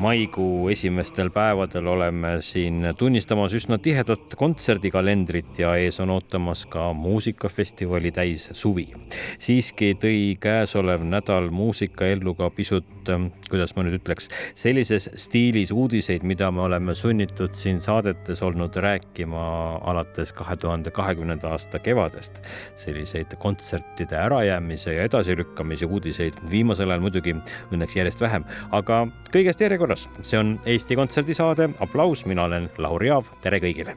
Maikuu esimestel päevadel oleme siin tunnistamas üsna tihedat kontserdikalendrit ja ees on ootamas ka muusikafestivali täis suvi. siiski tõi käesolev nädal muusikaellu ka pisut, kuidas ma nüüd ütleks, sellises stiilis uudiseid, mida me oleme sunnitud siin saadetes olnud rääkima alates kahe tuhande kahekümnenda aasta kevadest. selliseid kontsertide ärajäämise ja edasilükkamise uudiseid viimasel ajal muidugi õnneks järjest vähem, aga kõigest järjekorras korras, see on Eesti Kontserdi saade Applaus, mina olen Lauri Aav, tere kõigile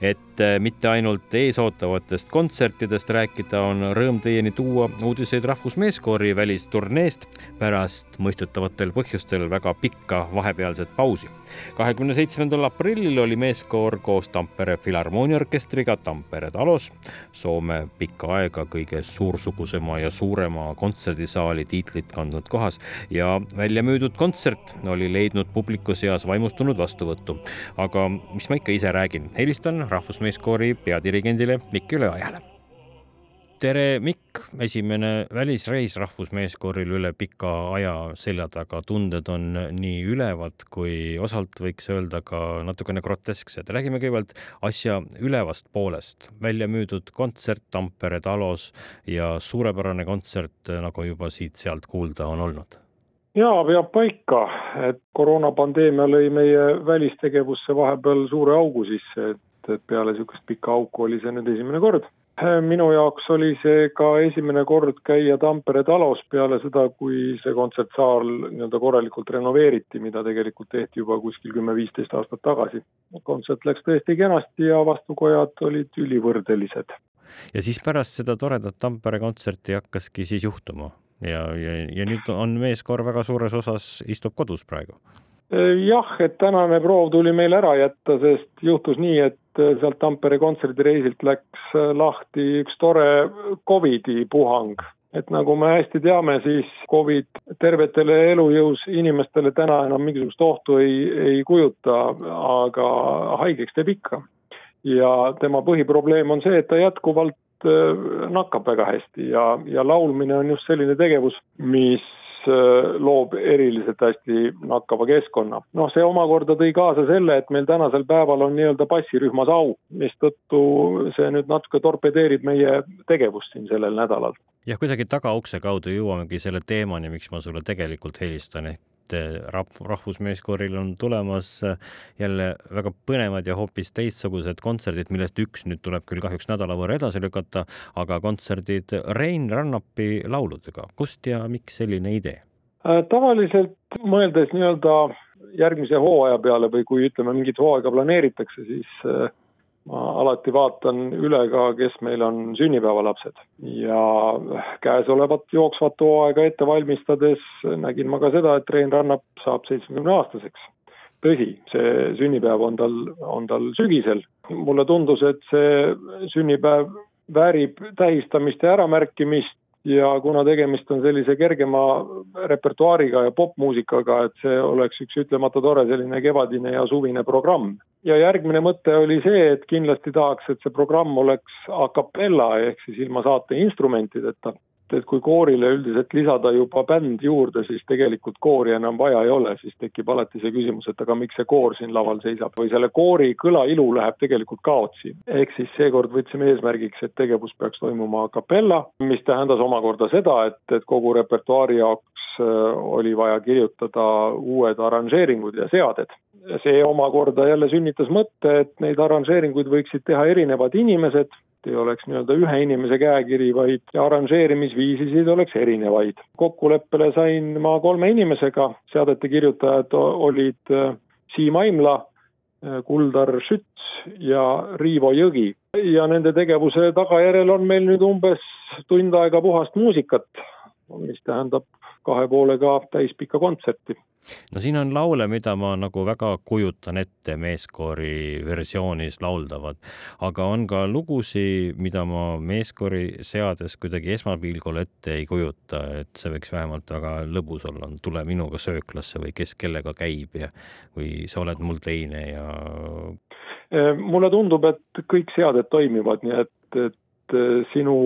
et äh, mitte ainult eesootavatest kontsertidest rääkida, on rõõm teieni tuua uudiseid Rahvusmeeskoori välisturneest pärast mõistetavatel põhjustel väga pikka vahepealset pausi. kahekümne seitsmendal aprillil oli meeskoor koos Tampere Filharmooniaorkestriga Tampere talos, Soome pikka aega kõige suursugusema ja suurema kontserdisaali tiitlit kandnud kohas ja välja müüdud kontsert oli leidnud publiku seas vaimustunud vastuvõttu. aga mis ma ikka ise räägin, helistan rahvusmeeskoori peadirigendile Mikk Üleojale. tere, Mikk, esimene välisreis rahvusmeeskooril üle pika aja selja taga, tunded on nii ülevad kui osalt võiks öelda ka natukene grotesksed. räägime kõigepealt asja ülevast poolest. välja müüdud kontsert Tampere talos ja suurepärane kontsert, nagu juba siit-sealt kuulda on olnud jaa, peab paika, et koroonapandeemia lõi meie välistegevusse vahepeal suure augu sisse, et et, peale niisugust pikka auku oli see nüüd esimene kord. minu jaoks oli see ka esimene kord käia Tampere talos peale seda, kui see kontsertsaal nii-öelda korralikult renoveeriti, mida tegelikult tehti juba kuskil kümme-viisteist aastat tagasi. kontsert läks tõesti kenasti ja vastukojad olid ülivõrdelised. ja siis pärast seda toredat Tampere kontserti hakkaski siis juhtuma ja, ja, ja nüüd on meeskoor väga suures osas istub kodus praegu jah, et tänane proov tuli meil ära jätta, sest juhtus nii, et äh, sealt Tampere kontserdireisilt läks äh, lahti üks tore Covidi puhang. et nagu me hästi teame, siis Covid tervetele elujõus inimestele täna enam mingisugust ohtu ei, ei kujuta, aga haigeks teeb ikka. ja tema põhiprobleem on see, et ta jätkuvalt äh, nakkab väga hästi ja, ja laulmine on just selline tegevus, mis loob eriliselt hästi nakkava keskkonna. noh, see omakorda tõi kaasa selle, et meil tänasel päeval on nii-öelda passirühmas au, mistõttu see nüüd natuke torpedeerib meie tegevust siin sellel nädalal. jah, kuidagi tagaukse kaudu jõuamegi selle teemani, miks ma sulle tegelikult helistan, ehk rahvusmeeskooril on tulemas äh, jälle väga põnevad ja hoopis teistsugused kontserdid, millest üks nüüd tuleb küll kahjuks nädala võrra edasi lükata, aga kontserdid Rein Rannapi lauludega. kust ja miks selline idee? Äh, tavaliselt mõeldes nii-öelda järgmise hooaja peale või kui ütleme, mingit hooaega planeeritakse, siis äh, ma alati vaatan üle ka, kes meil on sünnipäevalapsed ja käesolevat jooksvat hooaega ette valmistades nägin ma ka seda, et Rein Rannap saab seitsmekümne aastaseks. tõsi, see sünnipäev on tal, on tal sügisel. mulle tundus, et see sünnipäev väärib tähistamist ja äramärkimist ja kuna tegemist on sellise kergema repertuaariga ja popmuusikaga, et see oleks üks ütlemata tore selline kevadine ja suvine programm. ja järgmine mõte oli see, et kindlasti tahaks, et see programm oleks a capella ehk siis ilma saate instrumentideta et kui koorile üldiselt lisada juba bänd juurde, siis tegelikult koori enam vaja ei ole, siis tekib alati see küsimus, et aga miks see koor siin laval seisab või selle koori kõlailu läheb tegelikult kaotsi. ehk siis seekord võtsime eesmärgiks, et tegevus peaks toimuma a capella, mis tähendas omakorda seda, et, et kogu repertuaari jaoks äh, oli vaja kirjutada uued arranžeeringud ja seaded. see omakorda jälle sünnitas mõtte, et neid arranžeeringuid võiksid teha erinevad inimesed ei oleks nii-öelda ühe inimese käekiri, vaid arranžeerimisviisisid oleks erinevaid. kokkuleppele sain ma kolme inimesega, seadete kirjutajad olid äh, Siim Aimla, Kuldar Schütz ja Riivo Jõgi. ja nende tegevuse tagajärjel on meil nüüd umbes tund aega puhast muusikat, mis tähendab kahe poolega täispikka kontserti no siin on laule, mida ma nagu väga kujutan ette meeskoori versioonis lauldavad, aga on ka lugusid, mida ma meeskoori seades kuidagi esmapilgul ette ei kujuta, et see võiks vähemalt väga lõbus olla, tule minuga sööklasse või kes kellega käib ja või sa oled mul teine ja. mulle tundub, et kõik seaded toimivad, nii et, et sinu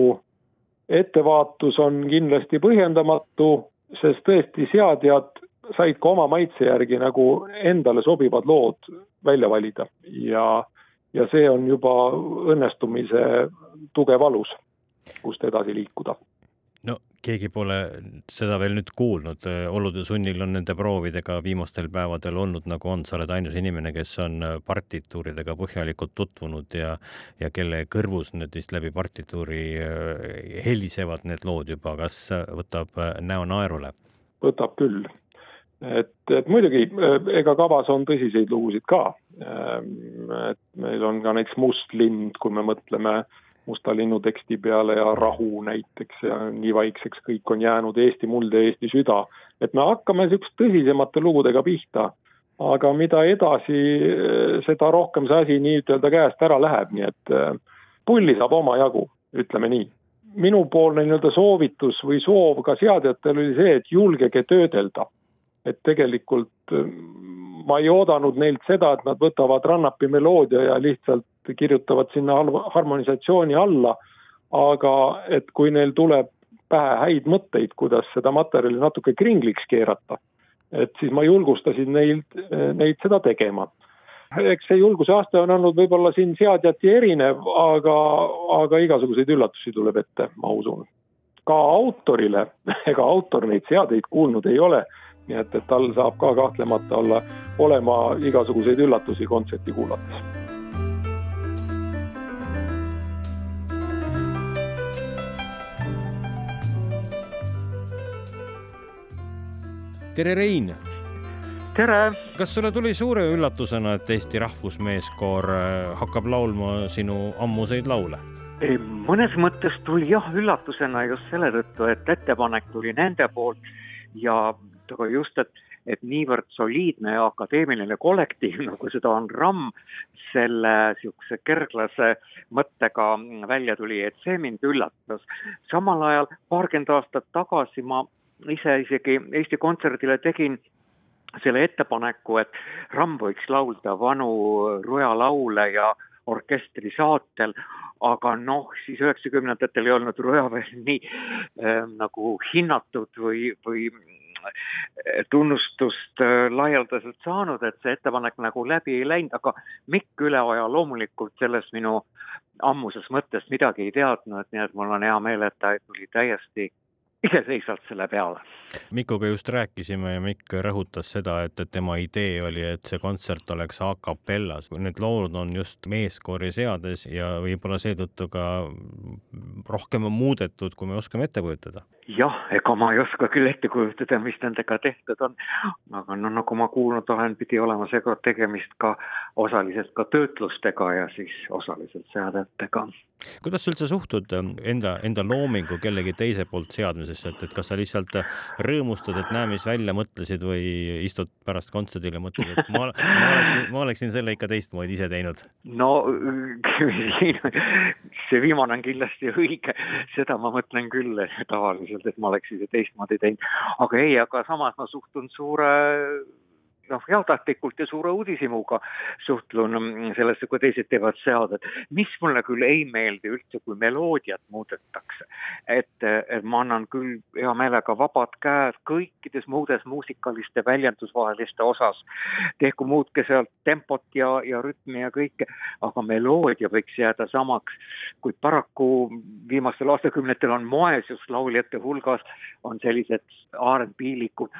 ettevaatus on kindlasti põhjendamatu, sest tõesti seadjad said ka oma maitse järgi nagu endale sobivad lood välja valida. Ja, ja see on juba õnnestumise tugev alus, kust edasi liikuda. No keegi pole seda veel nüüd kuulnud, olude sunnil on nende proovidega viimastel päevadel olnud nagu on, sa oled ainus inimene, kes on partituuridega põhjalikult tutvunud ja ja kelle kõrvus need vist läbi partituuri eh, helisevad need lood juba, kas võtab näo naerule? võtab küll, et, et muidugi, ega kavas on tõsiseid lugusid ka. Ehm, et meil on ka näiteks Must lind, kui me mõtleme Musta linnu teksti peale ja Rahu näiteks ja Nii vaikseks kõik on jäänud, Eesti muld ja Eesti süda. et me hakkame niisuguste tõsisemate lugudega pihta, aga mida edasi, seda rohkem see asi nii-ütelda käest ära läheb, nii et pulli saab omajagu, ütleme nii minupoolne nii-öelda soovitus või soov ka seadjatel oli see, et julgege töödelda et tegelikult äh, ma ei oodanud neilt seda, et nad võtavad Rannapi meloodia ja lihtsalt kirjutavad sinna harmonisatsiooni alla, aga et kui neil tuleb pähe häid mõtteid, kuidas seda materjali natuke kringliks keerata, et siis ma julgustasin neilt, neid seda tegema. eks see julguse aste on olnud võib-olla siin seadjati erinev, aga, aga igasuguseid üllatusi tuleb ette, ma usun. ka autorile, ega autor neid seadeid kuulnud ei ole nii et, et tal saab ka kahtlemata olla, olema igasuguseid üllatusi kontserti kuulates. tere, Rein! tere! kas sulle tuli suure üllatusena, et Eesti Rahvusmeeskoor äh, hakkab laulma sinu ammuseid laule? mõnes mõttes tuli jah üllatusena just selle tõttu, et ettepanek tuli nende poolt ja aga just, et, et niivõrd soliidne ja akadeemiline kollektiiv, nagu seda on RAM, selle niisuguse kerglase mõttega välja tuli, et see mind üllatas. samal ajal paarkümmend aastat tagasi ma ise isegi Eesti Kontserdile tegin selle ettepaneku, et RAM võiks laulda vanu Ruja laule ja orkestri saatel, aga noh, siis üheksakümnendatel ei olnud Ruja veel nii äh, nagu hinnatud või, või tunnustust äh, laialdaselt saanud, et see ettepanek nagu läbi ei läinud, aga Mikk Üleoja loomulikult sellest minu ammusest mõttest midagi ei teadnud, nii et mul on hea meel, et ta tuli täiesti iseseisvalt selle peale. Mikuga just rääkisime ja Mikk rõhutas seda, et, et tema idee oli, et see kontsert oleks a capellas. Need lood on just meeskoori seades ja võib-olla seetõttu ka rohkem muudetud, kui me oskame ette kujutada. jah, ega ma ei oska küll ette kujutada, mis nendega tehtud on, aga no nagu ma kuulnud olen, pidi olema seekord tegemist ka osaliselt ka töötlustega ja siis osaliselt seadetega. kuidas sa üldse suhtud enda, enda loomingu kellegi teise poolt seadmisesse? et, et kas sa lihtsalt rõõmustad, et näe, mis välja mõtlesid või istud pärast kontserdil ja mõtled, et ma, ma oleksin, ma oleksin selle ikka teistmoodi ise teinud? no see viimane on kindlasti õige, seda ma mõtlen küll tavaliselt, et ma oleks ise teistmoodi teinud, aga ei, aga samas ma suhtun suure noh, heatahtlikult ja suure uudishimuga suhtlun sellesse, kui teised teevad seadet. mis mulle küll ei meeldi üldse, kui meloodiat muudetakse. et, et ma annan küll hea meelega vabad käed kõikides muudes muusikaliste väljendusvaheliste osas. tehku muutke sealt tempot ja, ja rütmi ja kõike, aga meloodia võiks jääda samaks. kuid paraku viimastel aastakümnetel on moes just lauljate hulgas on sellised R&B-likud,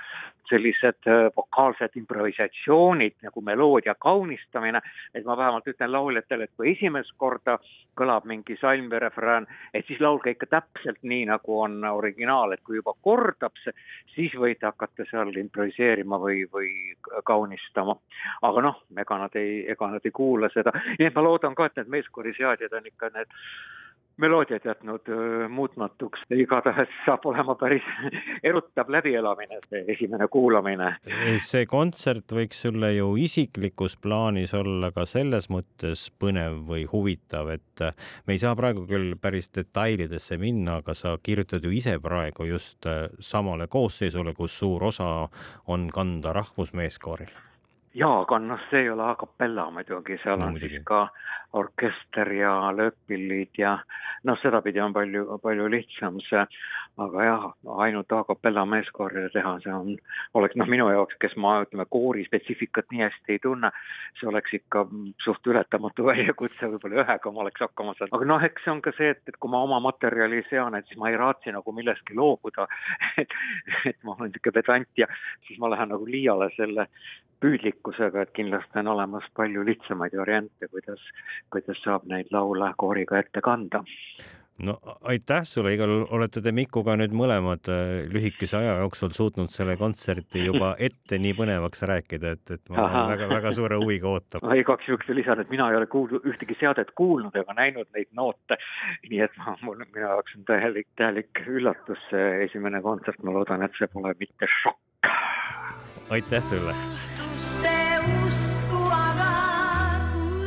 sellised vokaalsed impro-, improvisatsioonid nagu meloodia kaunistamine, et ma vähemalt ütlen lauljatele, et kui esimest korda kõlab mingi salm või refrään, et siis laulge ikka täpselt nii, nagu on originaal, et kui juba kordab see, siis võite hakata seal improviseerima või, või kaunistama. aga noh, ega nad ei, ega nad ei kuula seda, nii et ma loodan ka, et need meeskooriseadjad on ikka need meloodiat jätnud muutmatuks, igatahes saab olema päris erutav läbielamine, see esimene kuulamine. see kontsert võiks sulle ju isiklikus plaanis olla ka selles mõttes põnev või huvitav, et me ei saa praegu küll päris detailidesse minna, aga sa kirjutad ju ise praegu just samale koosseisule, kus suur osa on kanda rahvusmeeskooril jaa, aga noh, see ei ole a capella muidugi, seal no, on muidugi. siis ka orkester ja lööppillid ja noh, sedapidi on palju, palju lihtsam see, aga jah, ainult a capella meeskoorile teha, see on, oleks noh, minu jaoks, kes ma ütleme, koori spetsiifikat nii hästi ei tunne, see oleks ikka suht ületamatu väljakutse, võib-olla ühega ma oleks hakkama saanud, aga noh, eks see on ka see, et, et kui ma oma materjali sean, et siis ma ei raatsi nagu millestki loobuda et, et ma olen niisugune pedant ja siis ma lähen nagu liiale selle püüdlikkusega, et kindlasti on olemas palju lihtsamaid variante, kuidas, kuidas saab neid laule kooriga ette kanda. No aitäh sulle, igal juhul olete te Mikuga nüüd mõlemad äh, lühikese aja jooksul suutnud selle kontserti juba ette nii põnevaks rääkida, et, et ma väga-väga suure huviga ootan. ma igaks juhuks lisan, et mina ei ole kuulnud ühtegi seadet kuulnud ega näinud neid noote, nii et ma, mul, minu jaoks on täielik, täielik üllatus see esimene kontsert, ma loodan, et see pole mitte šokk. aitäh sulle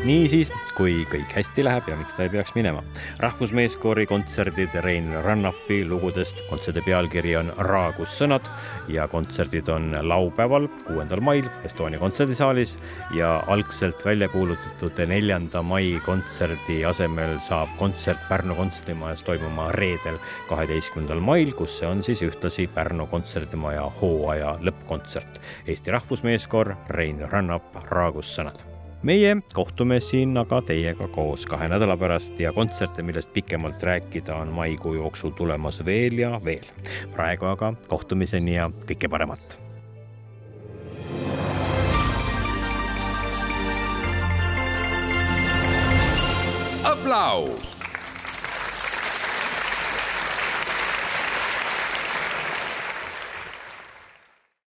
niisiis, kui kõik hästi läheb ja miks ta ei peaks minema. rahvusmeeskoori kontserdid Rein Rannapi lugudest, kontserdi pealkiri on Raagus sõnad ja kontserdid on laupäeval, kuuendal mail Estonia kontserdisaalis ja algselt välja kuulutatud neljanda mai kontserdi asemel saab kontsert Pärnu kontserdimajas toimuma reedel, kaheteistkümnendal mail, kus see on siis ühtlasi Pärnu kontserdimaja hooaja lõppkontsert. Eesti Rahvusmeeskoor, Rein Rannap, Raagus sõnad meie kohtume siin aga teiega koos kahe nädala pärast ja kontserte, millest pikemalt rääkida, on maikuu jooksul tulemas veel ja veel. praegu aga kohtumiseni ja kõike paremat. aplaus